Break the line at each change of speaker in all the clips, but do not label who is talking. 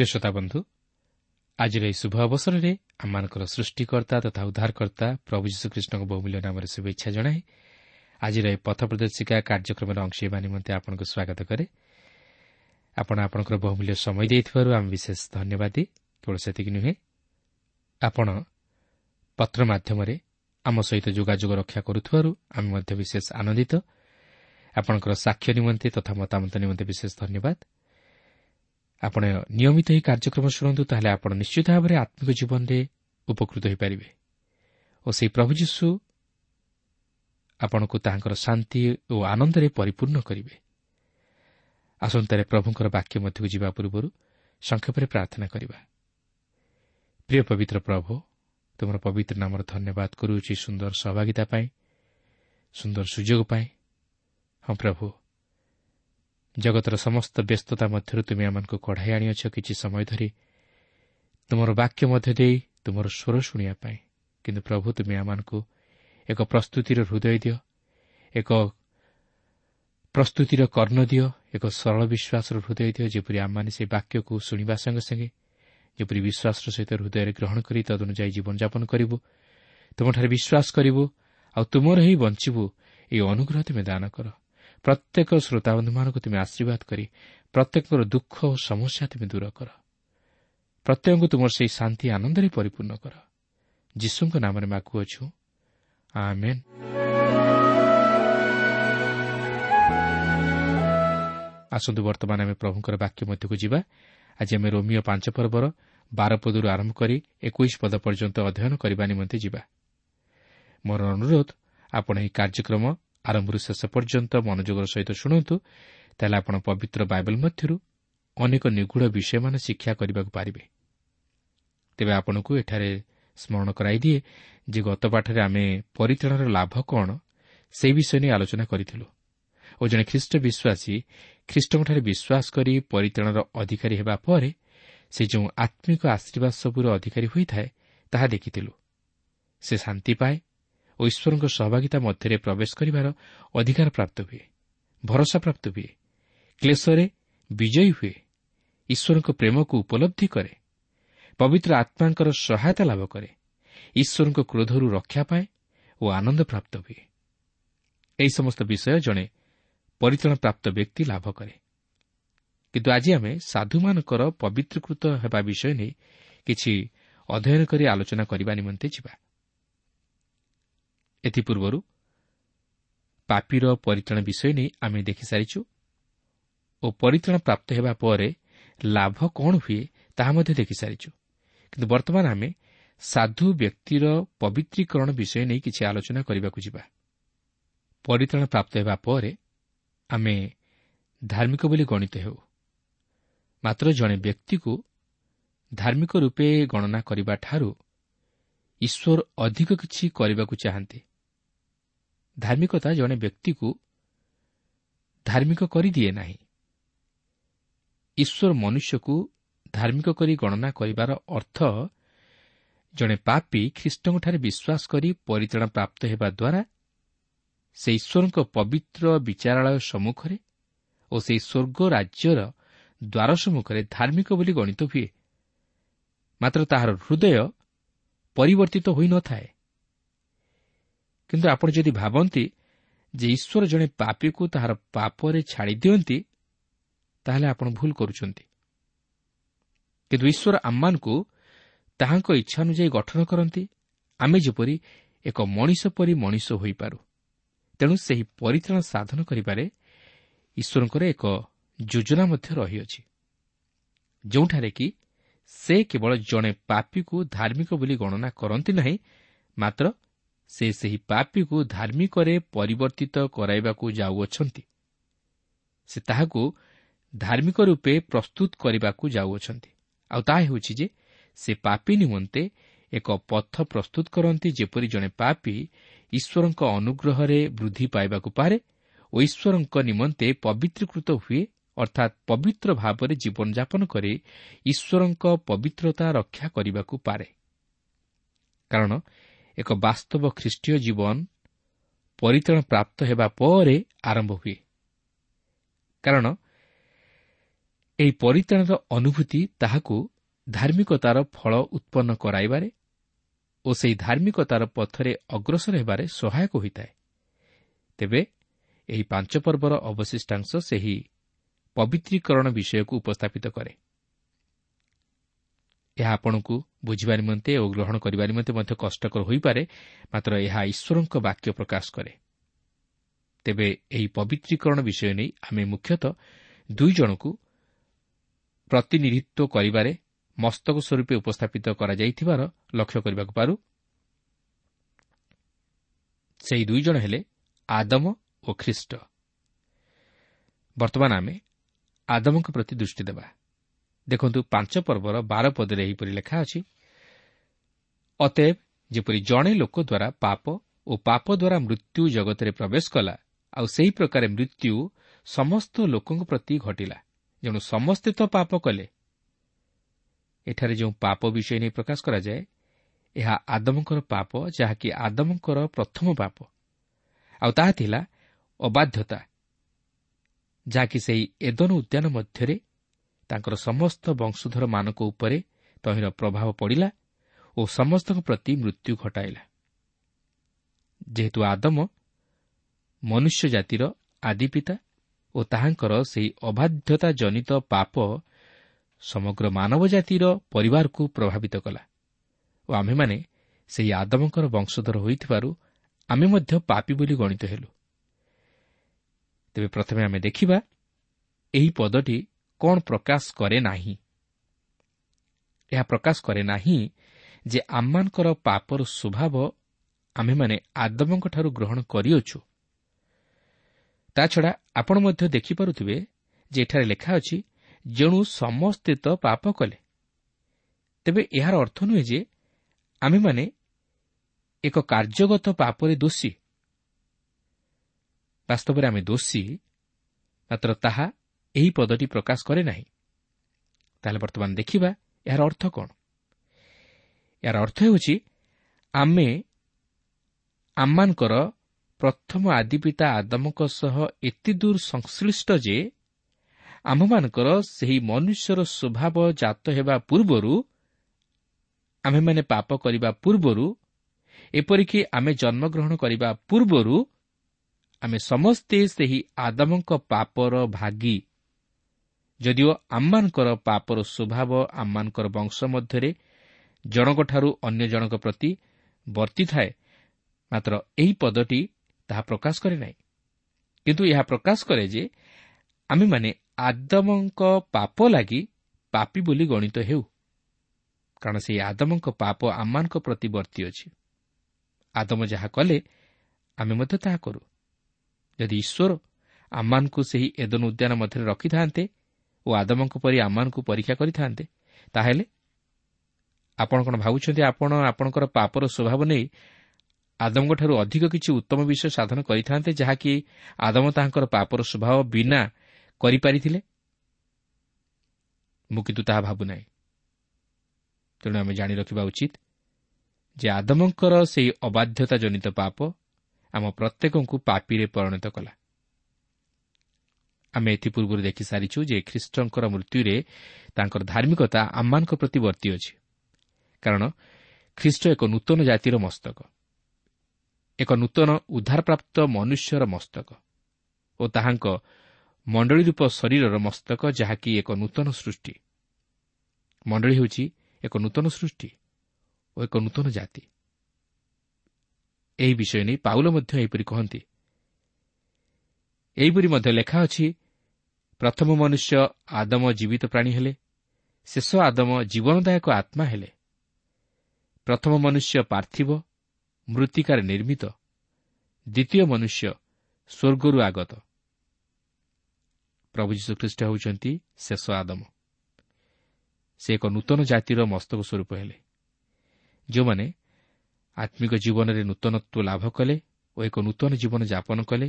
ପ୍ରିୟ ଶ୍ରୋତା ବନ୍ଧୁ ଆଜିର ଏହି ଶୁଭ ଅବସରରେ ଆମମାନଙ୍କର ସୃଷ୍ଟିକର୍ତ୍ତା ତଥା ଉଦ୍ଧାରକର୍ତ୍ତା ପ୍ରଭୁ ଯୀଶୁଖ୍ରୀଷ୍ଟଙ୍କ ବହୁମୂଲ୍ୟ ନାମରେ ଶୁଭେଚ୍ଛା ଜଣାଏ ଆଜିର ଏହି ପଥ ପ୍ରଦର୍ଶିକା କାର୍ଯ୍ୟକ୍ରମରେ ଅଂଶ ହେବା ନିମନ୍ତେ ଆପଣଙ୍କୁ ସ୍ୱାଗତ କରେ ଆପଣ ଆପଣଙ୍କର ବହୁମୂଲ୍ୟ ସମୟ ଦେଇଥିବାରୁ ଆମେ ବିଶେଷ ଧନ୍ୟବାଦୀ କେବଳ ସେତିକି ନୁହେଁ ଆପଣ ପତ୍ର ମାଧ୍ୟମରେ ଆମ ସହିତ ଯୋଗାଯୋଗ ରକ୍ଷା କରୁଥିବାରୁ ଆମେ ମଧ୍ୟ ବିଶେଷ ଆନନ୍ଦିତ ଆପଣଙ୍କର ସାକ୍ଷ୍ୟ ନିମନ୍ତେ ତଥା ମତାମତ ନିମନ୍ତେ ବିଶେଷ ଧନ୍ୟବାଦ ଆପଣ ନିୟମିତ ଏହି କାର୍ଯ୍ୟକ୍ରମ ଶୁଣନ୍ତୁ ତାହେଲେ ଆପଣ ନିଶ୍ଚିତ ଭାବରେ ଆତ୍ମିକ ଜୀବନରେ ଉପକୃତ ହୋଇପାରିବେ। ଓ ସେହି ପ୍ରଭୁ ଯୀଶୁ ଆପଣଙ୍କୁ ତାହାଙ୍କର ଶାନ୍ତି ଓ ଆନନ୍ଦରେ ପରିପୂର୍ଣ୍ଣ କରିବେ। ଆସନ୍ତାରେ ପ୍ରଭୁଙ୍କର ବାକ୍ୟ ମଧ୍ୟକୁ ଯିବା ପୂର୍ବରୁ ସଂକ୍ଷେପରେ ପ୍ରାର୍ଥନା କରିବା। ପ୍ରିୟ ପବିତ୍ର ପ୍ରଭୁ ତୁମର ପବିତ୍ର ନାମର ଧନ୍ୟବାଦ କରୁଅଛି ସୁନ୍ଦର ସହଭାଗିତା ପାଇଁ ସୁନ୍ଦର ସୁଯୋଗ ପାଇଁ। ହଁ ପ୍ରଭୁ ଜଗତର ସମସ୍ତ ବ୍ୟସ୍ତତା ମଧ୍ୟରୁ ତୁମେ ଆମମାନଙ୍କୁ କଢ଼ାଇ ଆଣିଅଛ କିଛି ସମୟ ଧରି। ତୁମର ବାକ୍ୟ ମଧ୍ୟ ଦେଇ ତୁମର ସ୍ୱର ଶୁଣିବା ପାଇଁ। କିନ୍ତୁ ପ୍ରଭୁ ତୁମେ ଆମମାନଙ୍କୁ ଏକ ପ୍ରସ୍ତୁତିର ହୃଦୟ ଦିଅ ଏକ ପ୍ରସ୍ତୁତିର କର୍ଣ୍ଣ ଦିଅ ଏକ ସରଳ ବିଶ୍ୱାସର ହୃଦୟ ଦିଅ ଯେପରି ଆମମାନେ ସେହି ବାକ୍ୟକୁ ଶୁଣିବା ସଙ୍ଗେ ସଙ୍ଗେ ଯେପରି ବିଶ୍ୱାସର ସହିତ ହୃଦୟରେ ଗ୍ରହଣ କରି ତଦନୁଯାୟୀ ଜୀବନଯାପନ କରିବୁ ତୁମଠାରେ ବିଶ୍ୱାସ କରିବୁ ଆଉ ତୁମର ହିଁ ବଞ୍ଚିବୁ ଏହି ଅନୁଗ୍ରହ ତୁମେ ଦାନ କର। ପ୍ରତ୍ୟେକ ଶ୍ରୋତାବନ୍ଧୁମାନଙ୍କୁ ତୁମେ ଆଶୀର୍ବାଦ କରି ପ୍ରତ୍ୟେକଙ୍କର ଦୁଃଖ ଓ ସମସ୍ୟା ତୁମେ ଦୂର କର। ପ୍ରତ୍ୟେକଙ୍କୁ ତୁମର ସେହି ଶାନ୍ତି ଆନନ୍ଦରେ ପରିପୂର୍ଣ୍ଣ କର। ଯୀଶୁଙ୍କ ନାମରେ ମାଗୁଅଛୁ ଆସନ୍ତୁ ବର୍ତ୍ତମାନ ଆମେ ପ୍ରଭୁଙ୍କର ବାକ୍ୟ ମଧ୍ୟକୁ ଯିବା। ଆଜି ଆମେ ରୋମିଓ ପାଞ୍ଚ ପର୍ବର ବାର ପଦରୁ ଆରମ୍ଭ କରି ଏକୋଇଶ ପଦ ପର୍ଯ୍ୟନ୍ତ ଅଧ୍ୟୟନ କରିବା ନିମନ୍ତେ ଯିବା। ମୋର ଅନୁରୋଧ ଆପଣ ଏହି କାର୍ଯ୍ୟକ୍ରମ ଆରମ୍ଭରୁ ଶେଷ ପର୍ଯ୍ୟନ୍ତ ମନୋଯୋଗର ସହିତ ଶୁଣନ୍ତୁ ତାହେଲେ ଆପଣ ପବିତ୍ର ବାଇବଲ ମଧ୍ୟରୁ ଅନେକ ନିଗୁଢ଼ ବିଷୟମାନ ଶିକ୍ଷା କରିବାକୁ ପାରିବେ। ତେବେ ଆପଣଙ୍କୁ ଏଠାରେ ସ୍ମରଣ କରାଇଦିଏ ଯେ ଗତ ପାଠରେ ଆମେ ପରିତ୍ରାଣର ଲାଭ କ'ଣ ସେହି ବିଷୟ ନେଇ ଆଲୋଚନା କରିଥିଲୁ। ଓ ଜଣେ ଖ୍ରୀଷ୍ଟ ବିଶ୍ୱାସୀ ଖ୍ରୀଷ୍ଟଙ୍କଠାରେ ବିଶ୍ୱାସ କରି ପରିତ୍ରାଣର ଅଧିକାରୀ ହେବା ପରେ ସେ ଯେଉଁ ଆତ୍ମିକ ଆଶୀର୍ବାଦ ସବୁର ଅଧିକାରୀ ହୋଇଥାଏ ତାହା ଦେଖିଥିଲୁ। ସେ ଶାନ୍ତି ପାଏ ଓ ଈଶ୍ୱରଙ୍କ ସହଭାଗିତା ମଧ୍ୟରେ ପ୍ରବେଶ କରିବାର ଅଧିକାର ପ୍ରାପ୍ତ ହୁଏ ଭରସା ପ୍ରାପ୍ତ ହୁଏ କ୍ଲେଶରେ ବିଜୟୀ ହୁଏ ଈଶ୍ୱରଙ୍କ ପ୍ରେମକୁ ଉପଲବ୍ଧି କରେ ପବିତ୍ର ଆତ୍ମାଙ୍କର ସହାୟତା ଲାଭ କରେ ଈଶ୍ୱରଙ୍କ କ୍ରୋଧରୁ ରକ୍ଷା ପାଏ ଓ ଆନନ୍ଦ ପ୍ରାପ୍ତ ହୁଏ। ଏହି ସମସ୍ତ ବିଷୟ ଜଣେ ପରିଚାଳନା ପ୍ରାପ୍ତ ବ୍ୟକ୍ତି ଲାଭ କରେ। କିନ୍ତୁ ଆଜି ଆମେ ସାଧୁମାନଙ୍କର ପବିତ୍ରକୃତ ହେବା ବିଷୟ ନେଇ କିଛି ଅଧ୍ୟୟନ କରି ଆଲୋଚନା କରିବା ନିମନ୍ତେ ଯିବା। ଏଥିପୂର୍ବରୁ ପାପିର ପରିଚାଳନା ବିଷୟ ନେଇ ଆମେ ଦେଖିସାରିଛୁ ଓ ପରିଚାଳନା ପ୍ରାପ୍ତ ହେବା ପରେ ଲାଭ କ'ଣ ହୁଏ ତାହା ମଧ୍ୟ ଦେଖିସାରିଛୁ। କିନ୍ତୁ ବର୍ତ୍ତମାନ ଆମେ ସାଧୁ ବ୍ୟକ୍ତିର ପବିତ୍ରୀକରଣ ବିଷୟ ନେଇ କିଛି ଆଲୋଚନା କରିବାକୁ ଯିବା। ପରିତାଣ ପ୍ରାପ୍ତ ହେବା ପରେ ଆମେ ଧାର୍ମିକ ବୋଲି ଗଣିତ ହେଉ। ମାତ୍ର ଜଣେ ବ୍ୟକ୍ତିକୁ ଧାର୍ମିକ ରୂପେ ଗଣନା କରିବାଠାରୁ ଈଶ୍ୱର ଅଧିକ କିଛି କରିବାକୁ ଚାହାନ୍ତି। ଧାର୍ମିକତା ଜଣେ ବ୍ୟକ୍ତିକୁ ଧାର୍ମିକ କରିଦିଏ ନାହିଁ। ଈଶ୍ୱର ମନୁଷ୍ୟକୁ ଧାର୍ମିକ କରି ଗଣନା କରିବାର ଅର୍ଥ ଜଣେ ପାପି ଖ୍ରୀଷ୍ଟଙ୍କଠାରେ ବିଶ୍ୱାସ କରି ପରିଚାଳନା ପ୍ରାପ୍ତ ହେବା ଦ୍ୱାରା ସେ ଈଶ୍ୱରଙ୍କ ପବିତ୍ର ବିଚାରାଳୟ ସମ୍ମୁଖରେ ଓ ସେହି ସ୍ୱର୍ଗ ରାଜ୍ୟର ଦ୍ୱାର ସମ୍ମୁଖରେ ଧାର୍ମିକ ବୋଲି ଗଣିତ ହୁଏ। ମାତ୍ର ତାହାର ହୃଦୟ ପରିବର୍ତ୍ତିତ ହୋଇନଥାଏ କିନ୍ତୁ ଆପଣ ଯଦି ଭାବନ୍ତି ଯେ ଈଶ୍ୱର ଜଣେ ପାପୀକୁ ତାହାର ପାପରେ ଛାଡ଼ି ଦିଅନ୍ତି ତାହେଲେ ଆପଣ ଭୁଲ କରୁଛନ୍ତି କିନ୍ତୁ ଈଶ୍ୱର ଆମମାନଙ୍କୁ ତାହାଙ୍କ ଇଚ୍ଛା ଅନୁଯାୟୀ ଗଠନ କରନ୍ତି। ଆମେ ଯେପରି ଏକ ମଣିଷ ପରି ମଣିଷ ହୋଇପାରୁ ତେଣୁ ସେହି ପରିଚାଳନା ସାଧନ କରିବାରେ ଈଶ୍ୱରଙ୍କର ଏକ ଯୋଜନା ମଧ୍ୟ ରହିଅଛି। ଯେଉଁଠାରେ କି ସେ କେବଳ ଜଣେ ପାପୀକୁ ଧାର୍ମିକ ବୋଲି ଗଣନା କରନ୍ତି ନାହିଁ ମାତ୍ର ସେ ସେହି ପାପୀକୁ ଧାର୍ମିକରେ ପରିବର୍ତ୍ତିତ କରାଇବାକୁ ଯାଉଅଛନ୍ତି। ସେ ତାହାକୁ ଧାର୍ମିକ ରୂପେ ପ୍ରସ୍ତୁତ କରିବାକୁ ଯାଉଅଛନ୍ତି। ଆଉ ତାହା ହେଉଛି ଯେ ସେ ପାପି ନିମନ୍ତେ ଏକ ପଥ ପ୍ରସ୍ତୁତ କରନ୍ତି ଯେପରି ଜଣେ ପାପି ଈଶ୍ୱରଙ୍କ ଅନୁଗ୍ରହରେ ବୃଦ୍ଧି ପାଇବାକୁ ପାରେ ଓ ଈଶ୍ୱରଙ୍କ ନିମନ୍ତେ ପବିତ୍ରୀକୃତ ହୁଏ ଅର୍ଥାତ୍ ପବିତ୍ର ଭାବରେ ଜୀବନଯାପନ କରି ଈଶ୍ୱରଙ୍କ ପବିତ୍ରତା ରକ୍ଷା କରିବାକୁ ପାରେ। କାରଣ ଏକ ବାସ୍ତବ ଖ୍ରୀଷ୍ଟୀୟ ଜୀବନ ପରିତାଣ ପ୍ରାପ୍ତ ହେବା ପରେ ଆରମ୍ଭ ହୁଏ। କାରଣ ଏହି ପରିତାଣର ଅନୁଭୂତି ତାହାକୁ ଧାର୍ମିକତାର ଫଳ ଉତ୍ପନ୍ନ କରାଇବାରେ ଓ ସେହି ଧାର୍ମିକତାର ପଥରେ ଅଗ୍ରସର ହେବାରେ ସହାୟକ ହୋଇଥାଏ। ତେବେ ଏହି ପାଞ୍ଚ ପର୍ବର ଅବଶିଷ୍ଟାଂଶ ସେହି ପବିତ୍ରୀକରଣ ବିଷୟକୁ ଉପସ୍ଥାପିତ କରେ। ଏହା ଆପଣଙ୍କୁ ବୁଝିବା ନିମନ୍ତେ ଓ ଗ୍ରହଣ କରିବା ନିମନ୍ତେ ମଧ୍ୟ କଷ୍ଟକର ହୋଇପାରେ ମାତ୍ର ଏହା ଈଶ୍ୱରଙ୍କ ବାକ୍ୟ ପ୍ରକାଶ କରେ। ତେବେ ଏହି ପବିତ୍ରୀକରଣ ବିଷୟ ନେଇ ଆମେ ମୁଖ୍ୟତଃ ଦୁଇ ଜଣଙ୍କୁ ପ୍ରତିନିଧିତ୍ୱ କରିବାରେ ମସ୍ତକ ସ୍ୱରୂପେ ଉପସ୍ଥାପିତ କରାଯାଇଥିବାର ଲକ୍ଷ୍ୟ କରିବାକୁ ପାରୁ। ସେହି ଦୁଇ ଜଣ ହେଲେ ଆଦମ ଓ ଖ୍ରୀଷ୍ଟ। ବର୍ତ୍ତମାନ ଆମେ ଆଦମଙ୍କ ପ୍ରତି ଦୃଷ୍ଟି ଦେବା। ଦେଖନ୍ତୁ ପାଞ୍ଚ ପର୍ବର ବାର ପଦରେ ଏହିପରି ଲେଖା ଅଛି ଅତେବ ଯେପରି ଜଣେ ଲୋକ ଦ୍ୱାରା ପାପ ଓ ପାପ ଦ୍ୱାରା ମୃତ୍ୟୁ ଜଗତରେ ପ୍ରବେଶ କଲା ଆଉ ସେହି ପ୍ରକାର ମୃତ୍ୟୁ ସମସ୍ତ ଲୋକଙ୍କ ପ୍ରତି ଘଟିଲା। ଯେଣୁ ସମସ୍ତେ ତ ପାପ କଲେ। ଏଠାରେ ଯେଉଁ ପାପ ବିଷୟ ନେଇ ପ୍ରକାଶ କରାଯାଏ ଏହା ଆଦମଙ୍କର ପାପ ଯାହାକି ଆଦମଙ୍କର ପ୍ରଥମ ପାପ। ଆଉ ତାହା ଥିଲା ଅବାଧ୍ୟତା ଯାହାକି ସେହି ଏଦନ ଉଦ୍ୟାନ ମଧ୍ୟରେ ତାଙ୍କର ସମସ୍ତ ବଂଶଧରମାନଙ୍କ ଉପରେ ତହିଁର ପ୍ରଭାବ ପଡ଼ିଲା ଓ ସମସ୍ତଙ୍କ ପ୍ରତି ମୃତ୍ୟୁ ଘଟାଇଲା। ଯେହେତୁ ଆଦମ ମନୁଷ୍ୟ ଜାତିର ଆଦିପିତା ଓ ତାହାଙ୍କର ସେହି ଅବାଧ୍ୟତା ଜନିତ ପାପ ସମଗ୍ର ମାନବ ଜାତିର ପରିବାରକୁ ପ୍ରଭାବିତ କଲା ଓ ଆମ୍ଭେମାନେ ସେହି ଆଦମଙ୍କର ବଂଶଧର ହୋଇଥିବାରୁ ଆମେ ମଧ୍ୟ ପାପି ବୋଲି ଗଣିତ ହେଲୁ। ତେବେ ପ୍ରଥମେ ଆମେ ଦେଖିବା ଏହି ପଦଟି କ'ଣ ପ୍ରକାଶ କରେ ନାହିଁ ଏହା ପ୍ରକାଶ କରେ ନାହିଁ ଯେ ଆମମାନଙ୍କର ପାପର ସ୍ୱଭାବ ଆମ୍ଭେମାନେ ଆଦମଙ୍କଠାରୁ ଗ୍ରହଣ କରିଅଛୁ। ତାଛଡ଼ା ଆପଣ ମଧ୍ୟ ଦେଖିପାରୁଥିବେ ଯେ ଏଠାରେ ଲେଖା ଅଛି ଯେଣୁ ସମସ୍ତେ ତ ପାପ କଲେ। ତେବେ ଏହାର ଅର୍ଥ ନୁହେଁ ଯେ ଆମେମାନେ ଏକ କାର୍ଯ୍ୟଗତ ପାପରେ ଦୋଷୀ। ବାସ୍ତବରେ ଆମେ ଦୋଷୀ ମାତ୍ର ତାହା ଏହି ପଦଟି ପ୍ରକାଶ କରେ ନାହିଁ। ତାହେଲେ ବର୍ତ୍ତମାନ ଦେଖିବା ଏହାର ଅର୍ଥ କ'ଣ? ଏହାର ଅର୍ଥ ହେଉଛି ଆମେ ଆମମାନଙ୍କର ପ୍ରଥମ ଆଦିପିତା ଆଦମଙ୍କ ସହ ଏତେ ଦୂର ସଂଶ୍ଳିଷ୍ଟ ଯେ ଆମ୍ଭମାନଙ୍କର ସେହି ମନୁଷ୍ୟର ସ୍ୱଭାବ ଜାତ ହେବା ପୂର୍ବରୁ ଆମ୍ଭେମାନେ ପାପ କରିବା ପୂର୍ବରୁ ଏପରିକି ଆମେ ଜନ୍ମଗ୍ରହଣ କରିବା ପୂର୍ବରୁ ଆମେ ସମସ୍ତେ ସେହି ଆଦମଙ୍କ ପାପର ଭାଗି ଯଦିଓ ଆମମାନଙ୍କର ପାପର ସ୍ୱଭାବ ଆମମାନଙ୍କର ବଂଶ ମଧ୍ୟରେ ଜଣଙ୍କଠାରୁ ଅନ୍ୟ ଜଣଙ୍କ ପ୍ରତି ବର୍ତ୍ତିଥାଏ ମାତ୍ର ଏହି ପଦଟି ତାହା ପ୍ରକାଶ କରେ ନାହିଁ। କିନ୍ତୁ ଏହା ପ୍ରକାଶ କରେ ଯେ ଆମେମାନେ ଆଦମଙ୍କ ପାପ ଲାଗି ପାପି ବୋଲି ଗଣିତ ହେଉ କାରଣ ସେହି ଆଦମଙ୍କ ପାପ ଆମମାନଙ୍କ ପ୍ରତି ବର୍ତ୍ତି ଅଛି। ଆଦମ ଯାହା କଲେ ଆମେ ମଧ୍ୟ ତାହା କରୁ। ଯଦି ଈଶ୍ୱର ଆମମାନଙ୍କୁ ସେହି ଏଦନ ଉଦ୍ୟାନ ମଧ୍ୟରେ ରଖିଥାନ୍ତେ ଓ ଆଦମଙ୍କ ପରି ଆମମାନଙ୍କୁ ପରୀକ୍ଷା କରିଥାନ୍ତେ ତାହେଲେ ଆପଣ କ'ଣ ଭାବୁଛନ୍ତି ଆପଣ ଆପଣଙ୍କର ପାପର ସ୍ୱଭାବ ନେଇ ଆଦମଙ୍କଠାରୁ ଅଧିକ କିଛି ଉତ୍ତମ ବିଷୟ ସାଧନ କରିଥାନ୍ତେ ଯାହାକି ଆଦମ ତାହାଙ୍କର ପାପର ସ୍ୱଭାବ ବିନା କରିପାରିଥିଲେ? ମୁଁ କିନ୍ତୁ ତାହା ଭାବୁନାହିଁ। ତେଣୁ ଆମେ ଜାଣି ରଖିବା ଉଚିତ ଯେ ଆଦମଙ୍କର ସେହି ଅବାଧ୍ୟତା ଜନିତ ପାପ ଆମ ପ୍ରତ୍ୟେକଙ୍କୁ ପାପିରେ ପରିଣତ କଲା। ଆମେ ଏଥିପୂର୍ବରୁ ଦେଖିସାରିଛୁ ଯେ ଖ୍ରୀଷ୍ଟଙ୍କର ମୃତ୍ୟୁରେ ତାଙ୍କର ଧାର୍ମିକତା ଆମମାନଙ୍କ ପ୍ରତି ବର୍ତ୍ତି ଅଛି କାରଣ ଖ୍ରୀଷ୍ଟ ଏକ ନୂତନ ଜାତିର ମସ୍ତକ ଏକ ନୂତନ ଉଦ୍ଧାରପ୍ରାପ୍ତ ମନୁଷ୍ୟର ମସ୍ତକ ଓ ତାହାଙ୍କ ମଣ୍ଡଳୀ ରୂପ ଶରୀରର ମସ୍ତକ ଯାହାକି ଏକ ନୂତନ ସୃଷ୍ଟି। ମଣ୍ଡଳୀ ହେଉଛି ଏକ ନୂତନ ସୃଷ୍ଟି ଓ ଏକ ନୂତନ ଜାତି। ଏହି ବିଷୟ ନେଇ ପାଉଲ ମଧ୍ୟ ଏହିପରି କହନ୍ତି। ଏହିପରି ମଧ୍ୟ ଲେଖା ଅଛି ପ୍ରଥମ ମନୁଷ୍ୟ ଆଦମ ଜୀବିତ ପ୍ରାଣୀ ହେଲେ ଶେଷ ଆଦମ ଜୀବନଦାୟକ ଆତ୍ମା ହେଲେ। ପ୍ରଥମ ମନୁଷ୍ୟ ପାର୍ଥିବ ମୃତ୍ତିକାରେ ନିର୍ମିତ। ଦ୍ୱିତୀୟ ମନୁଷ୍ୟ ସ୍ୱର୍ଗରୁ ଆଗତ। ପ୍ରଭୁ ଯୀଶୁଖ୍ରୀଷ୍ଟ ହେଉଛନ୍ତି ଶେଷ ଆଦମ। ସେ ଏକ ନୂତନ ଜାତିର ମସ୍ତକ ସ୍ୱରୂପ ହେଲେ ଯେଉଁମାନେ ଆତ୍ମିକ ଜୀବନରେ ନୂତନତ୍ୱ ଲାଭ କଲେ ଓ ଏକ ନୂତନ ଜୀବନ ଯାପନ କଲେ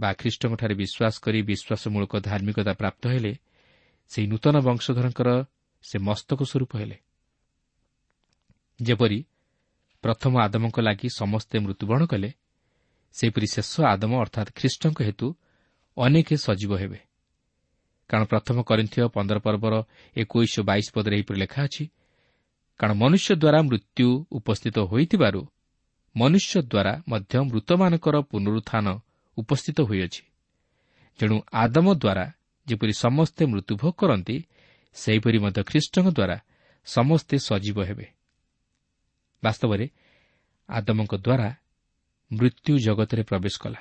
ବା ଖ୍ରୀଷ୍ଟଙ୍କଠାରେ ବିଶ୍ୱାସ କରି ବିଶ୍ୱାସମୂଳକ ଧାର୍ମିକତା ପ୍ରାପ୍ତ ହେଲେ ସେହି ନୂତନ ବଂଶଧରଙ୍କର ସେ ମସ୍ତକ ସ୍ୱରୂପ ହେଲେ। ଯେପରି ପ୍ରଥମ ଆଦମଙ୍କ ଲାଗି ସମସ୍ତେ ମୃତ୍ୟୁବରଣ କଲେ ସେହିପରି ଶେଷ ଆଦମ ଅର୍ଥାତ୍ ଖ୍ରୀଷ୍ଟଙ୍କ ହେତୁ ଅନେକ ସଜୀବ ହେବେ। କାରଣ ପ୍ରଥମ କରିଥିବ ପନ୍ଦର ପର୍ବର ଏକୋଇଶ ବାଇଶ ପଦରେ ଏହିପରି ଲେଖା ଅଛି କାରଣ ମନୁଷ୍ୟ ଦ୍ୱାରା ମୃତ୍ୟୁ ଉପସ୍ଥିତ ହୋଇଥିବାରୁ ମନୁଷ୍ୟ ଦ୍ୱାରା ମଧ୍ୟ ମୃତମାନଙ୍କର ପୁନରୁତ୍ଥାନ ଉପସ୍ଥିତ ହୋଇଅଛି। ତେଣୁ ଆଦମ ଦ୍ୱାରା ଯେପରି ସମସ୍ତେ ମୃତ୍ୟୁଭୋଗ କରନ୍ତି ସେହିପରି ମଧ୍ୟ ଖ୍ରୀଷ୍ଟଙ୍କ ଦ୍ୱାରା ସମସ୍ତେ ସଜୀବ ହେବେ। ବାସ୍ତବରେ ଆଦମଙ୍କ ଦ୍ୱାରା ମୃତ୍ୟୁ ଜଗତରେ ପ୍ରବେଶ କଲା।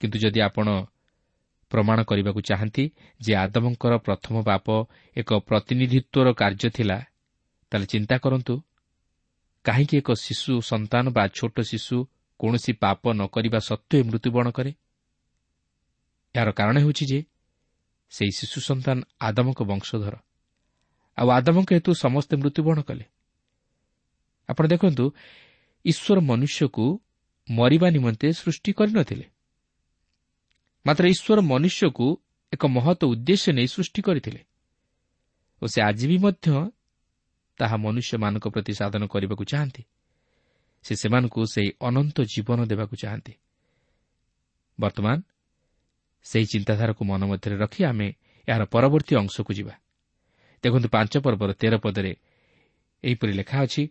କିନ୍ତୁ ଯଦି ଆପଣ ପ୍ରମାଣ କରିବାକୁ ଚାହାନ୍ତି ଯେ ଆଦମଙ୍କର ପ୍ରଥମ ପାପ ଏକ ପ୍ରତିନିଧିତ୍ୱର କାର୍ଯ୍ୟ ଥିଲା ତାହେଲେ ଚିନ୍ତା କରନ୍ତୁ। କାହିଁକି ଏକ ଶିଶୁ ସନ୍ତାନ ବା ଛୋଟ ଶିଶୁ କୌଣସି ପାପ ନ କରିବା ସତ୍ତ୍ୱେ ମୃତ୍ୟୁବରଣ କରେ। ଏହାର କାରଣ ହେଉଛି ଯେ ସେହି ଶିଶୁ ସନ୍ତାନ ଆଦମଙ୍କ ବଂଶଧର। ଆଉ ଆଦମଙ୍କ ହେତୁ ସମସ୍ତେ ମୃତ୍ୟୁବରଣ କଲେ। ଆପଣ ଦେଖନ୍ତୁ ଈଶ୍ୱର ମନୁଷ୍ୟକୁ ମରିବା ନିମନ୍ତେ ସୃଷ୍ଟି କରିନଥିଲେ। ମାତ୍ର ଈଶ୍ୱର ମନୁଷ୍ୟକୁ ଏକ ମହତ ଉଦ୍ଦେଶ୍ୟ ନେଇ ସୃଷ୍ଟି କରିଥିଲେ। ଓ ସେ ଆଜି ବି ମଧ୍ୟ ତାହା ମନୁଷ୍ୟମାନଙ୍କ ପ୍ରତି ସାଧନ କରିବାକୁ ଚାହାନ୍ତି। ସେ ସେମାନଙ୍କୁ ସେହି ଅନନ୍ତ ଜୀବନ ଦେବାକୁ ଚାହାନ୍ତି। ବର୍ତ୍ତମାନ ସେହି ଚିନ୍ତାଧାରାକୁ ମନ ମଧ୍ୟରେ ରଖି ଆମେ ଏହାର ପରବର୍ତ୍ତୀ ଅଂଶକୁ ଯିବା। ଦେଖନ୍ତୁ ପାଞ୍ଚ ପର୍ବର ତେର ପଦରେ ଏହିପରି ଲେଖା ଅଛି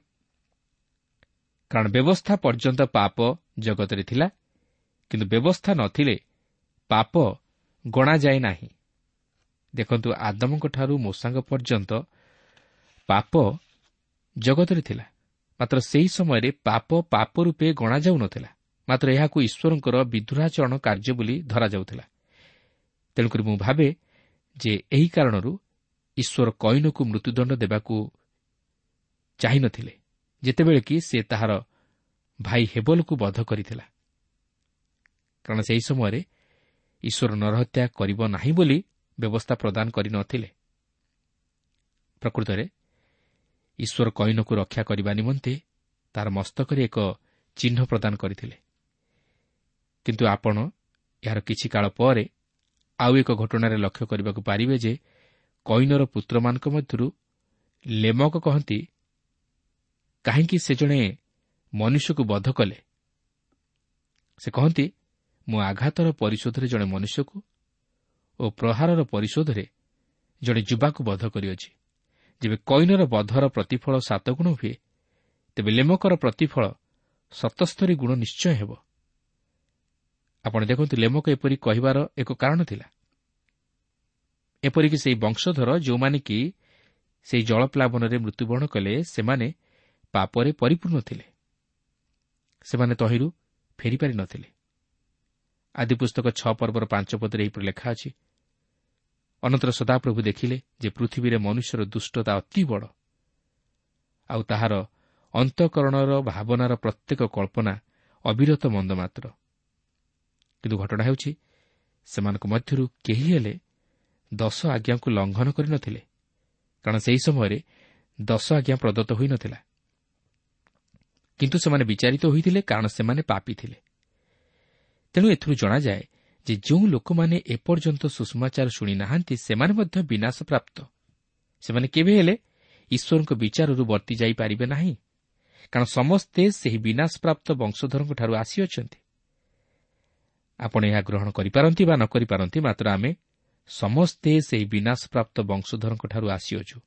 କାରଣ ବ୍ୟବସ୍ଥା ପର୍ଯ୍ୟନ୍ତ ପାପ ଜଗତରେ ଥିଲା କିନ୍ତୁ ବ୍ୟବସ୍ଥା ନଥିଲେ ପାପ ଗଣାଯାଏ ନାହିଁ। ଦେଖନ୍ତୁ ଆଦମଙ୍କଠାରୁ ମୂଷାଙ୍କ ପର୍ଯ୍ୟନ୍ତ ପାପ ଜଗତରେ ଥିଲା। ମାତ୍ର ସେହି ସମୟରେ ପାପ ପାପ ରୂପେ ଗଣାଯାଉନଥିଲା। ମାତ୍ର ଏହାକୁ ଈଶ୍ୱରଙ୍କର ବିଦ୍ରୋହାଚରଣ କାର୍ଯ୍ୟ ବୋଲି ଧରାଯାଉଥିଲା। ତେଣୁକରି ମୁଁ ଭାବେ ଯେ ଏହି କାରଣରୁ ଈଶ୍ୱର କଇନକୁ ମୃତ୍ୟୁଦଣ୍ଡ ଦେବାକୁ ଚାହିଁନଥିଲେ ଯେତେବେଳେ କି ସେ ତାହାର ଭାଇ ହେବଲକୁ ବଧ କରିଥିଲା। କାରଣ ସେହି ସମୟରେ ଈଶ୍ୱର ନରହତ୍ୟା କରିବ ନାହିଁ ବୋଲି ବ୍ୟବସ୍ଥା ପ୍ରଦାନ କରିନଥିଲେ ପ୍ରକୃତରେ ଈଶ୍ୱର କଇନକୁ ରକ୍ଷା କରିବା ନିମନ୍ତେ ତାହାର ମସ୍ତକରେ ଏକ ଚିହ୍ନ ପ୍ରଦାନ କରିଥିଲେ। କିନ୍ତୁ ଆପଣ ଏହାର କିଛି କାଳ ପରେ ଆଉ ଏକ ଘଟଣାରେ ଲକ୍ଷ୍ୟ କରିବାକୁ ପାରିବେ ଯେ କଇନର ପୁତ୍ରମାନଙ୍କ ମଧ୍ୟରୁ ଲେମକ କହନ୍ତି କାହିଁକି ସେ ଜଣେ ମନୁଷ୍ୟକୁ ବଧ କଲେ? ସେ କହନ୍ତି ମୁଁ ଆଘାତର ପରିଶୋଧରେ ଜଣେ ମନୁଷ୍ୟକୁ ଓ ପ୍ରହାରର ପରିଶୋଧରେ ଜଣେ ଯୁବାକୁ ବଧ କରିଅଛି। ଯେବେ କଇନର ବଧର ପ୍ରତିଫଳ ସାତ ଗୁଣ ହୁଏ ତେବେ ଲେମକର ପ୍ରତିଫଳ ସତସ୍ତରୀ ଗୁଣ ନିଶ୍ଚୟ ହେବ। ଆପଣ ଦେଖନ୍ତୁ ଲେମକ ଏପରି କହିବାର ଏକ କାରଣ ଥିଲା। ଏପରିକି ସେହି ବଂଶଧର ଯେଉଁମାନେ କି ସେହି ଜଳପ୍ଲାବନରେ ମୃତ୍ୟୁବରଣ କଲେ ସେମାନେ ପାପରେ ପରିପୂର୍ଣ୍ଣ ଥିଲେ। ସେମାନେ ତହିଁରୁ ଫେରିପାରି ନଥିଲେ। ଆଦି ପୁସ୍ତକ ଛଅ ପର୍ବର ପାଞ୍ଚ ପଦରେ ଏହିପରି ଲେଖା ଅଛି ଅନନ୍ତର ସଦାପ୍ରଭୁ ଦେଖିଲେ ଯେ ପୃଥିବୀରେ ମନୁଷ୍ୟର ଦୁଷ୍ଟତା ଅତି ବଡ଼। ଆଉ ତାହାର ଅନ୍ତଃକରଣର ଭାବନାର ପ୍ରତ୍ୟେକ କଳ୍ପନା ଅବିରତ ମନ୍ଦ ମାତ୍ର। କିନ୍ତୁ ଘଟଣା ହେଉଛି ସେମାନଙ୍କ ମଧ୍ୟରୁ କେହି ହେଲେ ଦଶ ଆଜ୍ଞାକୁ ଲଙ୍ଘନ କରିନଥିଲେ କାରଣ ସେହି ସମୟରେ ଦଶ ଆଜ୍ଞା ପ୍ରଦତ୍ତ ହୋଇନଥିଲା କିନ୍ତୁ ସେମାନେ ବିଚାରିତ ହୋଇଥିଲେ କାରଣ ସେମାନେ ପାପି ଥିଲେ। ତେଣୁ ଏଥିରୁ ଜଣାଯାଏ ଯେ ଯେଉଁ ଲୋକମାନେ ଏପର୍ଯ୍ୟନ୍ତ ସୁଷମାଚାର ଶୁଣି ନାହାନ୍ତି ସେମାନେ ମଧ୍ୟ ବିନାଶ ପ୍ରାପ୍ତ ସେମାନେ କେବେ ହେଲେ ଈଶ୍ୱରଙ୍କ ବିଚାରରୁ ବର୍ତ୍ତି ଯାଇପାରିବେ ନାହିଁ କାରଣ ସମସ୍ତେ ସେହି ବିନାଶପ୍ରାପ୍ତ ବଂଶଧରଙ୍କଠାରୁ ଆସିଅଛନ୍ତି। ଆପଣ ଏହା ଗ୍ରହଣ କରିପାରନ୍ତି ବା ନ କରିପାରନ୍ତି ମାତ୍ର ଆମେ ସମସ୍ତେ ସେହି ବିନାଶପ୍ରାପ୍ତ ବଂଶଧରଙ୍କଠାରୁ ଆସିଅଛୁ।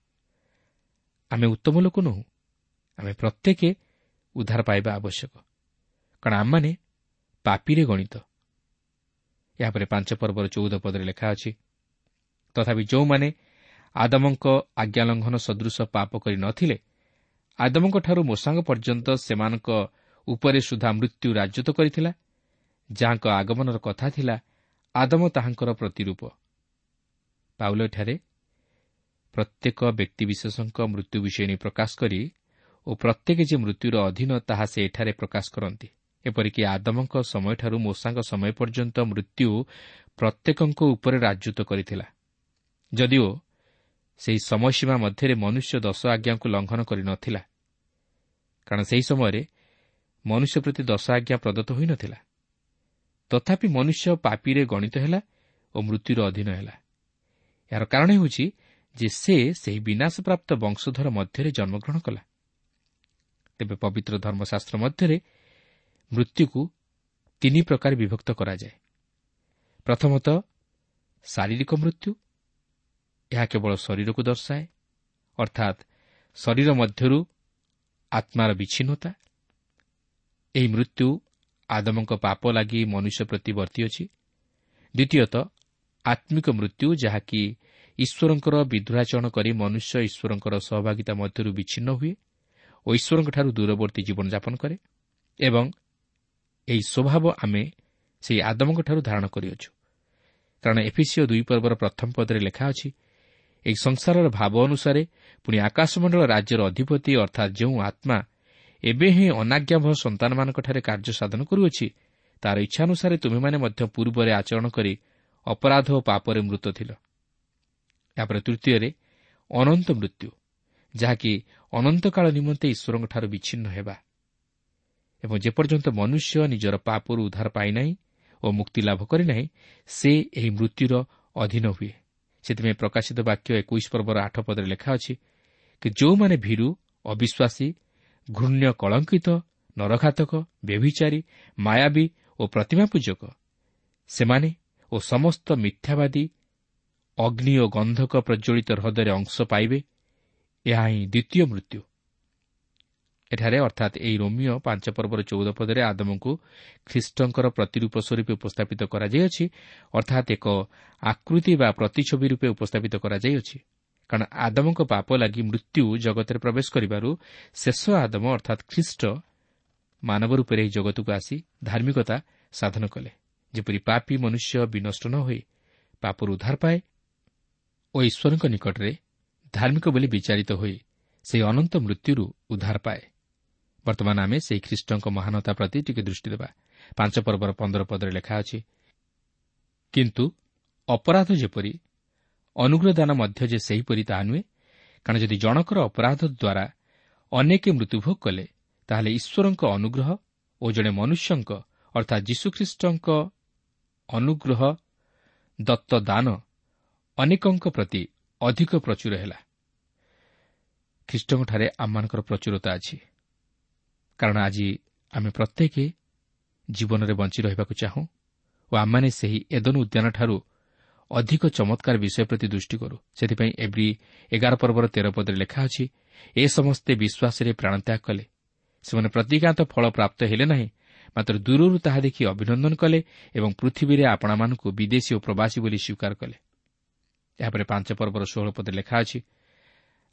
ଆମେ ଉତ୍ତମ ଲୋକ ନୁହଁ ଆମେ ପ୍ରତ୍ୟେକ ଉଦ୍ଧାର ପାଇବା ଆବଶ୍ୟକ କାରଣ ଆମମାନେ ପାପିରେ ଗଣିତ। ଏହାପରେ ପାଞ୍ଚ ପର୍ବର ଚଉଦ ପଦରେ ଲେଖା ଅଛି ତଥାପି ଯେଉଁମାନେ ଆଦମଙ୍କ ଆଜ୍ଞାଲଙ୍ଘନ ସଦୃଶ ପାପ କରି ନ ଥିଲେ ଆଦମଙ୍କଠାରୁ ମୋଷାଙ୍ଗ ପର୍ଯ୍ୟନ୍ତ ସେମାନଙ୍କ ଉପରେ ସୁଦ୍ଧା ମୃତ୍ୟୁ ରାଜତ୍ୱ କରିଥିଲା ଯାହାଙ୍କ ଆଗମନର କଥା ଥିଲା ଆଦମ ତାହାଙ୍କର ପ୍ରତିରୂପ। ପାଉଲଠାରେ ପ୍ରତ୍ୟେକ ବ୍ୟକ୍ତିବିଶେଷଙ୍କ ମୃତ୍ୟୁ ବିଷୟ ପ୍ରକାଶ କରି ଓ ପ୍ରତ୍ୟେକ ଯେ ମୃତ୍ୟୁର ଅଧୀନ ତାହା ସେ ଏଠାରେ ପ୍ରକାଶ କରନ୍ତି। ଏପରିକି ଆଦମଙ୍କ ସମୟଠାରୁ ମୋଷାଙ୍କ ସମୟ ପର୍ଯ୍ୟନ୍ତ ମୃତ୍ୟୁ ପ୍ରତ୍ୟେକଙ୍କ ଉପରେ ରାଜତ୍ୱ କରିଥିଲା। ଯଦିଓ ସେହି ସମୟସୀମା ମଧ୍ୟରେ ମନୁଷ୍ୟ ଦଶ ଆଜ୍ଞାକୁ ଲଙ୍ଘନ କରିନଥିଲା କାରଣ ସେହି ସମୟରେ ମନୁଷ୍ୟ ପ୍ରତି ଦଶ ଆଜ୍ଞା ପ୍ରଦତ୍ତ ହୋଇନଥିଲା ତଥାପି ମନୁଷ୍ୟ ପାପିରେ ଗଣିତ ହେଲା ଓ ମୃତ୍ୟୁର ଅଧୀନ ହେଲା। ଏହାର କାରଣ ହେଉଛି ଯେ ସେ ସେହି ବିନାଶପ୍ରାପ୍ତ ବଂଶଧର ମଧ୍ୟରେ ଜନ୍ମଗ୍ରହଣ କଲା। ତେବେ ପବିତ୍ର ଧର୍ମଶାସ୍ତ୍ର ମଧ୍ୟରେ ମୃତ୍ୟୁକୁ ତିନି ପ୍ରକାର ବିଭକ୍ତ କରାଯାଏ। ପ୍ରଥମତଃ ଶାରୀରିକ ମୃତ୍ୟୁ ଏହା କେବଳ ଶରୀରକୁ ଦର୍ଶାଏ ଅର୍ଥାତ୍ ଶରୀର ମଧ୍ୟରୁ ଆତ୍ମାର ବିଚ୍ଛିନ୍ନତା। ଏହି ମୃତ୍ୟୁ ଆଦମଙ୍କ ପାପ ଲାଗି ମନୁଷ୍ୟ ପ୍ରତି ବର୍ତ୍ତି ଅଛି। ଦ୍ୱିତୀୟତଃ ଆତ୍ମିକ ମୃତ୍ୟୁ ଯାହାକି ଈଶ୍ୱରଙ୍କର ବିଦ୍ରାଚରଣ କରି ମନୁଷ୍ୟ ଈଶ୍ୱରଙ୍କର ସହଭାଗିତା ମଧ୍ୟରୁ ବିଚ୍ଛିନ୍ନ ହୁଏ ଓ ଈଶ୍ୱରଙ୍କଠାରୁ ଦୂରବର୍ତ୍ତୀ ଜୀବନଯାପନ କରେ ଏବଂ ଏହି ସ୍ୱଭାବ ଆମେ ସେହି ଆଦମଙ୍କଠାରୁ ଧାରଣ କରିଅଛୁ। କାରଣ ଏଫିସିଓ ଦୁଇ ପର୍ବର ପ୍ରଥମ ପଦରେ ଲେଖା ଅଛି ଏହି ସଂସାରର ଭାବ ଅନୁସାରେ ପୁଣି ଆକାଶମଣ୍ଡଳ ରାଜ୍ୟର ଅଧିପତି ଅର୍ଥାତ୍ ଯେଉଁ ଆତ୍ମା ଏବେ ହିଁ ଅନାଜ୍ଞାଭ ସନ୍ତାନମାନଙ୍କଠାରେ କାର୍ଯ୍ୟ ସାଧନ କରୁଅଛି ତାହାର ଇଚ୍ଛାନୁସାରେ ତୁମେମାନେ ମଧ୍ୟ ପୂର୍ବରେ ଆଚରଣ କରି ଅପରାଧ ଓ ପାପରେ ମୃତ ଥିଲ। ଏହାପରେ ତୃତୀୟରେ ଅନନ୍ତ ମୃତ୍ୟୁ ଯାହାକି ଅନନ୍ତକାଳ ନିମନ୍ତେ ଈଶ୍ୱରଙ୍କଠାରୁ ବିଚ୍ଛିନ୍ନ ହେବା। ଏବଂ ଯେପର୍ଯ୍ୟନ୍ତ ମନୁଷ୍ୟ ନିଜର ପାପରୁ ଉଦ୍ଧାର ପାଇନାହିଁ ଓ ମୁକ୍ତି ଲାଭ କରିନାହିଁ ସେ ଏହି ମୃତ୍ୟୁର ଅଧୀନ ହୁଏ। ସେଥିପାଇଁ ପ୍ରକାଶିତ ବାକ୍ୟ ଏକୋଇଶ ପର୍ବର ଆଠ ପଦରେ ଲେଖା ଅଛି କି ଯେଉଁମାନେ ଭୀରୁ ଅବିଶ୍ୱାସୀ ଘୃଣ୍ୟ କଳଙ୍କିତ ନରଘାତକ ବ୍ୟଭିଚାରୀ ମାୟାବୀ ଓ ପ୍ରତିମା ପୂଜକ ସେମାନେ ଓ ସମସ୍ତ ମିଥ୍ୟାବାଦୀ ଅଗ୍ନି ଓ ଗନ୍ଧକ ପ୍ରଜ୍ୱଳିତ ହ୍ରଦରେ ଅଂଶ ପାଇବେ ଏହା ହିଁ ଦ୍ୱିତୀୟ ମୃତ୍ୟୁ। ଏଠାରେ ଅର୍ଥାତ୍ ଏହି ରୋମିଓ ପାଞ୍ଚ ପର୍ବର ଚଉଦ ପଦରେ ଆଦମଙ୍କୁ ଖ୍ରୀଷ୍ଟଙ୍କର ପ୍ରତିରୂପ ସ୍ୱରୂପେ ଉପସ୍ଥାପିତ କରାଯାଇଅଛି ଅର୍ଥାତ୍ ଏକ ଆକୃତି ବା ପ୍ରତିଛବି ରୂପେ ଉପସ୍ଥାପିତ କରାଯାଇଅଛି। କାରଣ ଆଦମଙ୍କ ପାପ ଲାଗି ମୃତ୍ୟୁ ଜଗତରେ ପ୍ରବେଶ କରିବାରୁ ଶେଷ ଆଦମ ଅର୍ଥାତ୍ ଖ୍ରୀଷ୍ଟ ମାନବ ରୂପରେ ଏହି ଜଗତକୁ ଆସି ଧାର୍ମିକତା ସାଧନ କଲେ। ଯେପରି ପାପି ମନୁଷ୍ୟ ବିନଷ୍ଟ ନ ହୋଇ ପାପରୁ ଉଦ୍ଧାର ପାଏ ଓ ଈଶ୍ୱରଙ୍କ ନିକଟରେ ଧାର୍ମିକ ବୋଲି ବିଚାରିତ ହୋଇ ସେହି ଅନନ୍ତ ମୃତ୍ୟୁରୁ ଉଦ୍ଧାର ପାଏ। ବର୍ତ୍ତମାନ ଆମେ ସେହି ଖ୍ରୀଷ୍ଟଙ୍କ ମହାନତା ପ୍ରତି ଟିକେ ଦୃଷ୍ଟି ଦେବା। ପାଞ୍ଚ ପର୍ବର ପନ୍ଦର ପଦରେ ଲେଖା ଅଛି କିନ୍ତୁ ଅପରାଧ ଯେପରି ଅନୁଗ୍ରହ ଦାନ ମଧ୍ୟ ଯେ ସେହିପରି ତାହା ନୁହେଁ କାରଣ ଯଦି ଜଣକର ଅପରାଧ ଦ୍ୱାରା ଅନେକ ମୃତ୍ୟୁଭୋଗ କଲେ ତାହେଲେ ଈଶ୍ୱରଙ୍କ ଅନୁଗ୍ରହ ଓ ଜଣେ ମନୁଷ୍ୟଙ୍କ ଅର୍ଥାତ୍ ଯୀଶୁଖ୍ରୀଷ୍ଟଙ୍କ ଅନୁଗ୍ରହ ଦତ୍ତ ଦାନ ଅନେକଙ୍କ ପ୍ରତି ଅଧିକ ପ୍ରଚୁର ହେଲା। ଖ୍ରୀଷ୍ଟଙ୍କଠାରେ ଆମମାନଙ୍କର ପ୍ରଚୁରତା ଅଛି। କାରଣ ଆଜି ଆମେ ପ୍ରତ୍ୟେକ ଜୀବନରେ ବଞ୍ଚି ରହିବାକୁ ଚାହୁଁ ଓ ଆମମାନେ ସେହି ଏଦନ ଉଦ୍ୟାନଠାରୁ ଅଧିକ ଚମତ୍କାର ବିଷୟ ପ୍ରତି ଦୃଷ୍ଟି କରୁ ସେଥିପାଇଁ ଏଭ୍ରି ଏଗାର ପର୍ବର ତେର ପଦରେ ଲେଖା ଅଛି ଏ ସମସ୍ତେ ବିଶ୍ୱାସରେ ପ୍ରାଣତ୍ୟାଗ କଲେ ସେମାନେ ପ୍ରତିଜ୍ଞାତ ଫଳ ପ୍ରାପ୍ତ ହେଲେ ନାହିଁ ମାତ୍ର ଦୂରରୁ ତାହା ଦେଖି ଅଭିନନ୍ଦନ କଲେ ଏବଂ ପୃଥିବୀରେ ଆପଣାମାନଙ୍କୁ ବିଦେଶୀ ଓ ପ୍ରବାସୀ ବୋଲି ସ୍ୱୀକାର କଲେ। ଏହାପରେ ପାଞ୍ଚ ପର୍ବର ଷୋହଳ ପଦରେ ଲେଖା ଅଛି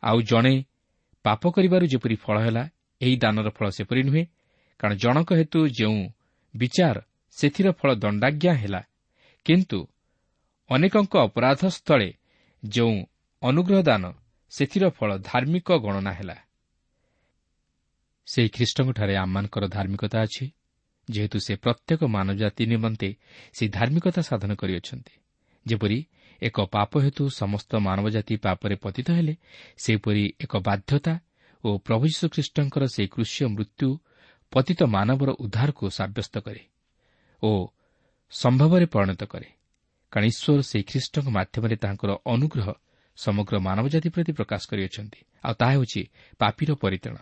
ଆଉ ଜଣେ ପାପ କରିବାରୁ ଯେପରି ଫଳ ହେଲା ଏହି ଦାନର ଫଳ ସେପରି ନୁହେଁ କାରଣ ଜଣକ ହେତୁ ଯେଉଁ ବିଚାର ସେଥିର ଫଳ ଦଣ୍ଡାଜ୍ଞା ହେଲା। କିନ୍ତୁ ଅନେକଙ୍କ ଅପରାଧ ସ୍ଥଳେ ଯେଉଁ ଅନୁଗ୍ରହ ଦାନ ସେଥିର ଫଳ ଧାର୍ମିକ ଗଣନା ହେଲା। ସେହି ଖ୍ରୀଷ୍ଟଙ୍କଠାରେ ଆମମାନଙ୍କର ଧାର୍ମିକତା ଅଛି ଯେହେତୁ ସେ ପ୍ରତ୍ୟେକ ମାନବଜାତି ନିମନ୍ତେ ସେହି ଧାର୍ମିକତା ସାଧନ କରିଅଛନ୍ତି। ଯେପରି ଏକ ପାପ ହେତୁ ସମସ୍ତ ମାନବଜାତି ପାପରେ ପତିତ ହେଲେ ସେହିପରି ଏକ ବାଧ୍ୟତା ଓ ପ୍ରଭୁ ଯୀଶୁଖ୍ରୀଷ୍ଟଙ୍କର ସେହି କୃଷ୍ୟ ମୃତ୍ୟୁ ପତିତ ମାନବର ଉଦ୍ଧାରକୁ ସାବ୍ୟସ୍ତ କରେ ଓ ସମ୍ଭବରେ ପରିଣତ କରେ। କାରଣ ଈଶ୍ୱର ସେହି ଖ୍ରୀଷ୍ଟଙ୍କ ମାଧ୍ୟମରେ ତାଙ୍କର ଅନୁଗ୍ରହ ସମଗ୍ର ମାନବଜାତି ପ୍ରତି ପ୍ରକାଶ କରିଅଛନ୍ତି। ଆଉ ତାହା ହେଉଛି ପାପିର ପରିତାଣ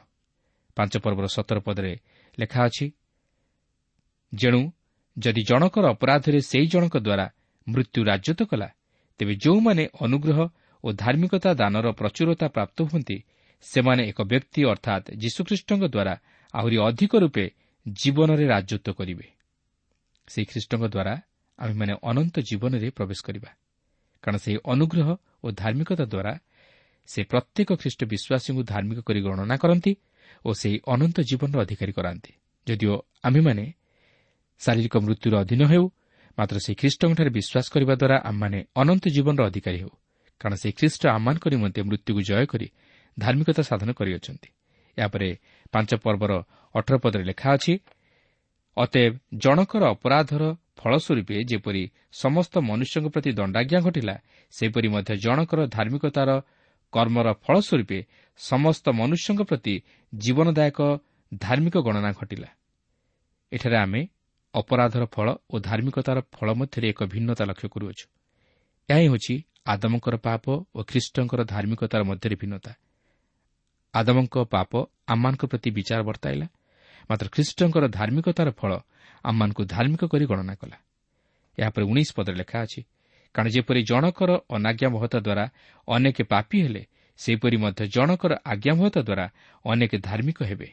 ପାଞ୍ଚ ପର୍ବର ସତର ପଦରେ ଲେଖା ଅଛି ଯେଣୁ ଯଦି ଜଣକର ଅପରାଧରେ ସେହି ଜଣକ ଦ୍ୱାରା ମୃତ୍ୟୁ ରାଜ୍ୟତ କଲା ତେବେ ଯେଉଁମାନେ ଅନୁଗ୍ରହ ଓ ଧାର୍ମିକତା ଦାନର ପ୍ରଚୁରତା ପ୍ରାପ୍ତ ହୁଅନ୍ତି ସେମାନେ ଏକ ବ୍ୟକ୍ତି ଅର୍ଥାତ୍ ଯୀଶୁଖ୍ରୀଷ୍ଟଙ୍କ ଦ୍ୱାରା ଆହୁରି ଅଧିକ ରୂପେ ଜୀବନରେ ରାଜତ୍ୱ କରିବେ। ସେହି ଖ୍ରୀଷ୍ଟଙ୍କ ଦ୍ୱାରା ଆମେମାନେ ଅନନ୍ତ ଜୀବନରେ ପ୍ରବେଶ କରିବା। କାରଣ ସେହି ଅନୁଗ୍ରହ ଓ ଧାର୍ମିକତା ଦ୍ୱାରା ସେ ପ୍ରତ୍ୟେକ ଖ୍ରୀଷ୍ଟ ବିଶ୍ୱାସୀଙ୍କୁ ଧାର୍ମିକ କରି ଗଣନା କରନ୍ତି ଓ ସେହି ଅନନ୍ତ ଜୀବନର ଅଧିକାରୀ କରାନ୍ତି। ଯଦିଓ ଆମେମାନେ ଶାରୀରିକ ମୃତ୍ୟୁର ଅଧୀନ ହେଉ ମାତ୍ର ସେହି ଖ୍ରୀଷ୍ଟଙ୍କଠାରେ ବିଶ୍ୱାସ କରିବା ଦ୍ୱାରା ଆମମାନେ ଅନନ୍ତ ଜୀବନର ଅଧିକାରୀ ହେଉ। କାରଣ ସେହି ଖ୍ରୀଷ୍ଟ ଆମମାନଙ୍କ ନିମନ୍ତେ ମୃତ୍ୟୁକୁ ଜୟ କରି ଧାର୍ମିକତା ସାଧନ କରିଅଛନ୍ତି। ଏହାପରେ ପାଞ୍ଚ ପର୍ବର ଅଠର ପଦରେ ଲେଖା ଅଛି ଅତେବ ଜଣକର ଅପରାଧର ଫଳସ୍ୱରୂପେ ଯେପରି ସମସ୍ତ ମନୁଷ୍ୟଙ୍କ ପ୍ରତି ଦଣ୍ଡାଜ୍ଞା ଘଟିଲା ସେପରି ମଧ୍ୟ ଜଣକର ଧାର୍ମିକତାର କର୍ମର ଫଳସ୍ୱରୂପେ ସମସ୍ତ ମନୁଷ୍ୟଙ୍କ ପ୍ରତି ଜୀବନଦାୟକ ଧାର୍ମିକ ଗଣନା ଘଟିଲା। ଏଠାରେ ଆମେ ଅପରାଧର ଫଳ ଓ ଧାର୍ମିକତାର ଫଳ ମଧ୍ୟରେ ଏକ ଭିନ୍ନତା ଲକ୍ଷ୍ୟ କରୁଅଛୁ। ଏହା ହିଁ ହେଉଛି ଆଦମଙ୍କର ପାପ ଓ ଖ୍ରୀଷ୍ଟଙ୍କର ଧାର୍ମିକତାର ମଧ୍ୟରେ ଭିନ୍ନତା। ଆଦମଙ୍କ ପାପ ଆମମାନଙ୍କ ପ୍ରତି ବିଚାର ବର୍ତ୍ତାଇଲା। ମାତ୍ର ଖ୍ରୀଷ୍ଟଙ୍କର ଧାର୍ମିକତାର ଫଳ ଆମମାନଙ୍କୁ ଧାର୍ମିକ କରି ଗଣନା କଲା। ଏହାପରେ ଉଣେଇଶ ପଦରେ ଲେଖା ଅଛି କାରଣ ଯେପରି ଜଣକର ଅନାଜ୍ଞାବହତା ଦ୍ୱାରା ଅନେକ ପାପି ହେଲେ ସେହିପରି ମଧ୍ୟ ଜଣକର ଆଜ୍ଞାବହତା ଦ୍ୱାରା ଅନେକ ଧାର୍ମିକ ହେବେ।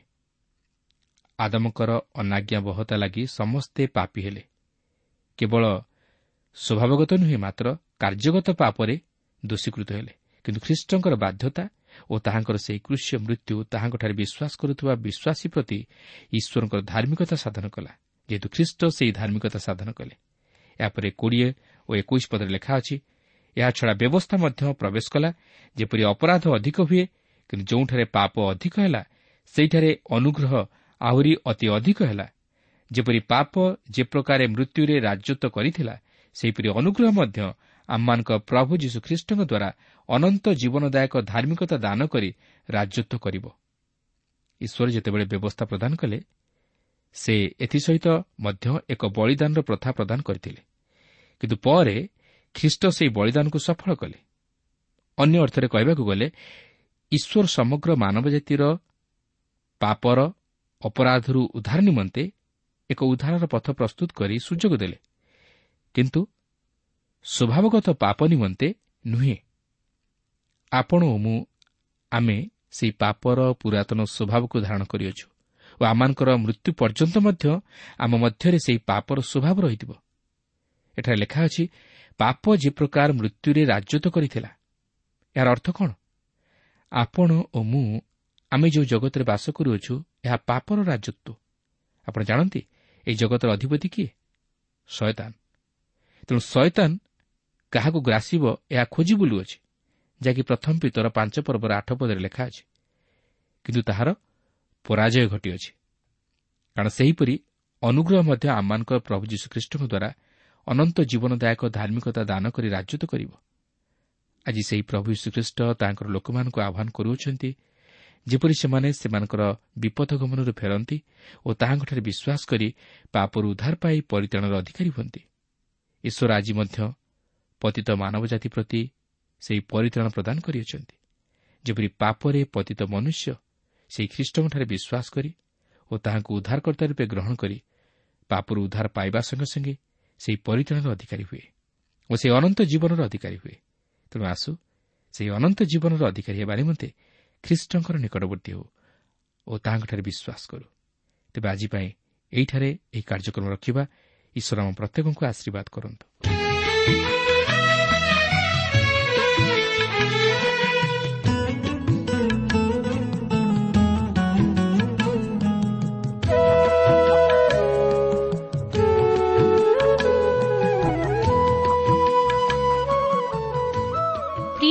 ଆଦମଙ୍କର ଅନାଜ୍ଞାବହତା ଲାଗି ସମସ୍ତେ ପାପି ହେଲେ। କେବଳ ସ୍ୱଭାବଗତ ନୁହେଁ ମାତ୍ର କାର୍ଯ୍ୟଗତ ପାପରେ ଦୋଷୀକୃତ ହେଲେ। କିନ୍ତୁ ଖ୍ରୀଷ୍ଟଙ୍କର ବାଧ୍ୟତା ଓ ତାହାଙ୍କର ସେହି କୃଷ୍ୟ ମୃତ୍ୟୁ ତାହାଙ୍କଠାରେ ବିଶ୍ୱାସ କରୁଥିବା ବିଶ୍ୱାସୀ ପ୍ରତି ଈଶ୍ୱରଙ୍କର ଧାର୍ମିକତା ସାଧନ କଲା। ଯେହେତୁ ଖ୍ରୀଷ୍ଟ ସେହି ଧାର୍ମିକତା ସାଧନ କଲେ। ଏହାପରେ କୋଡ଼ିଏ ଓ ଏକୋଇଶ ପଦରେ ଲେଖା ଅଛି ଏହାଛଡ଼ା ବ୍ୟବସ୍ଥା ମଧ୍ୟ ପ୍ରବେଶ କଲା ଯେପରି ଅପରାଧ ଅଧିକ ହୁଏ କିନ୍ତୁ ଯେଉଁଠାରେ ପାପ ଅଧିକ ହେଲା ସେହିଠାରେ ଅନୁଗ୍ରହ ଆହୁରି ଅତି ଅଧିକ ହେଲା। ଯେପରି ପାପ ଯେ ପ୍ରକାରେ ମୃତ୍ୟୁରେ ରାଜତ୍ୱ କରିଥିଲା ସେହିପରି ଅନୁଗ୍ରହ ମଧ୍ୟ ଆମମାନଙ୍କ ପ୍ରଭୁ ଯୀଶୁଖ୍ରୀଷ୍ଟଙ୍କ ଦ୍ୱାରା ଅନନ୍ତ ଜୀବନଦାୟକ ଧାର୍ମିକତା ଦାନ କରି ରାଜତ୍ୱ କରିବ। ଈଶ୍ୱର ଯେତେବେଳେ ବ୍ୟବସ୍ଥା ପ୍ରଦାନ କଲେ ସେ ଏଥିସହିତ ମଧ୍ୟ ଏକ ବଳିଦାନର ପ୍ରଥା ପ୍ରଦାନ କରିଥିଲେ। କିନ୍ତୁ ପରେ ଖ୍ରୀଷ୍ଟ ସେହି ବଳିଦାନକୁ ସଫଳ କଲେ। ଅନ୍ୟ ଅର୍ଥରେ କହିବାକୁ ଗଲେ ଈଶ୍ୱର ସମଗ୍ର ମାନବ ଜାତିର ପାପର ଅପରାଧରୁ ଉଦ୍ଧାର ନିମନ୍ତେ ଏକ ଉଦ୍ଧାରର ପଥ ପ୍ରସ୍ତୁତ କରି ସୁଯୋଗ ଦେଲେ। କିନ୍ତୁ ସ୍ୱଭାବଗତ ପାପ ନିମନ୍ତେ ନୁହେଁ। ଆପଣ ଓ ମୁଁ ଆମେ ସେହି ପାପର ପୁରାତନ ସ୍ୱଭାବକୁ ଧାରଣ କରିଅଛୁ ଓ ଆମମାନଙ୍କର ମୃତ୍ୟୁ ପର୍ଯ୍ୟନ୍ତ ମଧ୍ୟ ଆମ ମଧ୍ୟରେ ସେହି ପାପର ସ୍ୱଭାବ ରହିଥିବ। ଏଠାରେ ଲେଖା ଅଛି ପାପ ଯେ ପ୍ରକାର ମୃତ୍ୟୁରେ ରାଜତ୍ୱ କରିଥିଲା। ଏହାର ଅର୍ଥ କ'ଣ? ଆପଣ ଓ ମୁଁ ଆମେ ଯେଉଁ ଜଗତରେ ବାସ କରୁଅଛୁ ଏହା ପାପର ରାଜତ୍ୱ। ଆପଣ ଜାଣନ୍ତି ଏହି ଜଗତର ଅଧିପତି କିଏ? ଶୟତାନ। ତେଣୁ ଶୟତାନ କାହାକୁ ଗ୍ରାସିବ ଏହା ଖୋଜି ବୁଲୁଅଛି। ଯାହାକି ପ୍ରଥମ ପିତର ପାଞ୍ଚ ପର୍ବର ଆଠ ପଦରେ ଲେଖା ଅଛି। କିନ୍ତୁ ତାହାର ପରାଜୟ ଘଟିଅଛି। କାରଣ ସେହିପରି ଅନୁଗ୍ରହ ମଧ୍ୟ ଆମମାନଙ୍କ ପ୍ରଭୁ ଯୀଶୁଖ୍ରୀଷ୍ଟଙ୍କ ଦ୍ୱାରା ଅନନ୍ତ ଜୀବନଦାୟକ ଧାର୍ମିକତା ଦାନ କରି ରାଜତ୍ୱ କରିବ। ଆଜି ସେହି ପ୍ରଭୁ ଯୀଶୁଖ୍ରୀଷ୍ଟ ତାଙ୍କର ଲୋକମାନଙ୍କୁ ଆହ୍ୱାନ କରୁଅଛନ୍ତି ଯେପରି ସେମାନେ ସେମାନଙ୍କର ବିପଦ ଗମନରୁ ଫେରନ୍ତି ଓ ତାହାଙ୍କଠାରେ ବିଶ୍ୱାସ କରି ପାପରୁ ଉଦ୍ଧାର ପାଇ ପରିତ୍ରାଣର ଅଧିକାରୀ ହୁଅନ୍ତି। ଈଶ୍ୱର ଆଜି ମଧ୍ୟ ପତିତ ମାନବ ଜାତି ପ୍ରତି ସେହି ପରିତ୍ରାଣ ପ୍ରଦାନ କରିଅଛନ୍ତି। ଯେପରି ପାପରେ ପତିତ ମନୁଷ୍ୟ ସେହି ଖ୍ରୀଷ୍ଟଙ୍କଠାରେ ବିଶ୍ୱାସ କରି ଓ ତାହାଙ୍କୁ ଉଦ୍ଧାରକର୍ତ୍ତା ରୂପେ ଗ୍ରହଣ କରି ପାପରୁ ଉଦ୍ଧାର ପାଇବା ସଙ୍ଗେ ସଙ୍ଗେ ସେହି ପରିତ୍ରାଣର ଅଧିକାରୀ ହୁଏ ଓ ସେହି ଅନନ୍ତ ଜୀବନର ଅଧିକାରୀ ହୁଏ। ତେଣୁ ଆସୁ ସେହି ଅନନ୍ତ ଜୀବନର ଅଧିକାରୀ ହେବା ନିମନ୍ତେ ଖ୍ରୀଷ୍ଟଙ୍କର ନିକଟବର୍ତ୍ତୀ ହେଉ ଓ ତାହାଙ୍କଠାରେ ବିଶ୍ୱାସ କରୁ। ତେବେ ଆଜି ପାଇଁ ଏହିଠାରେ ଏହି କାର୍ଯ୍ୟକ୍ରମ ରଖିବା ଈଶ୍ୱର ଆମ ପ୍ରତ୍ୟେକଙ୍କୁ ଆଶୀର୍ବାଦ କରନ୍ତୁ।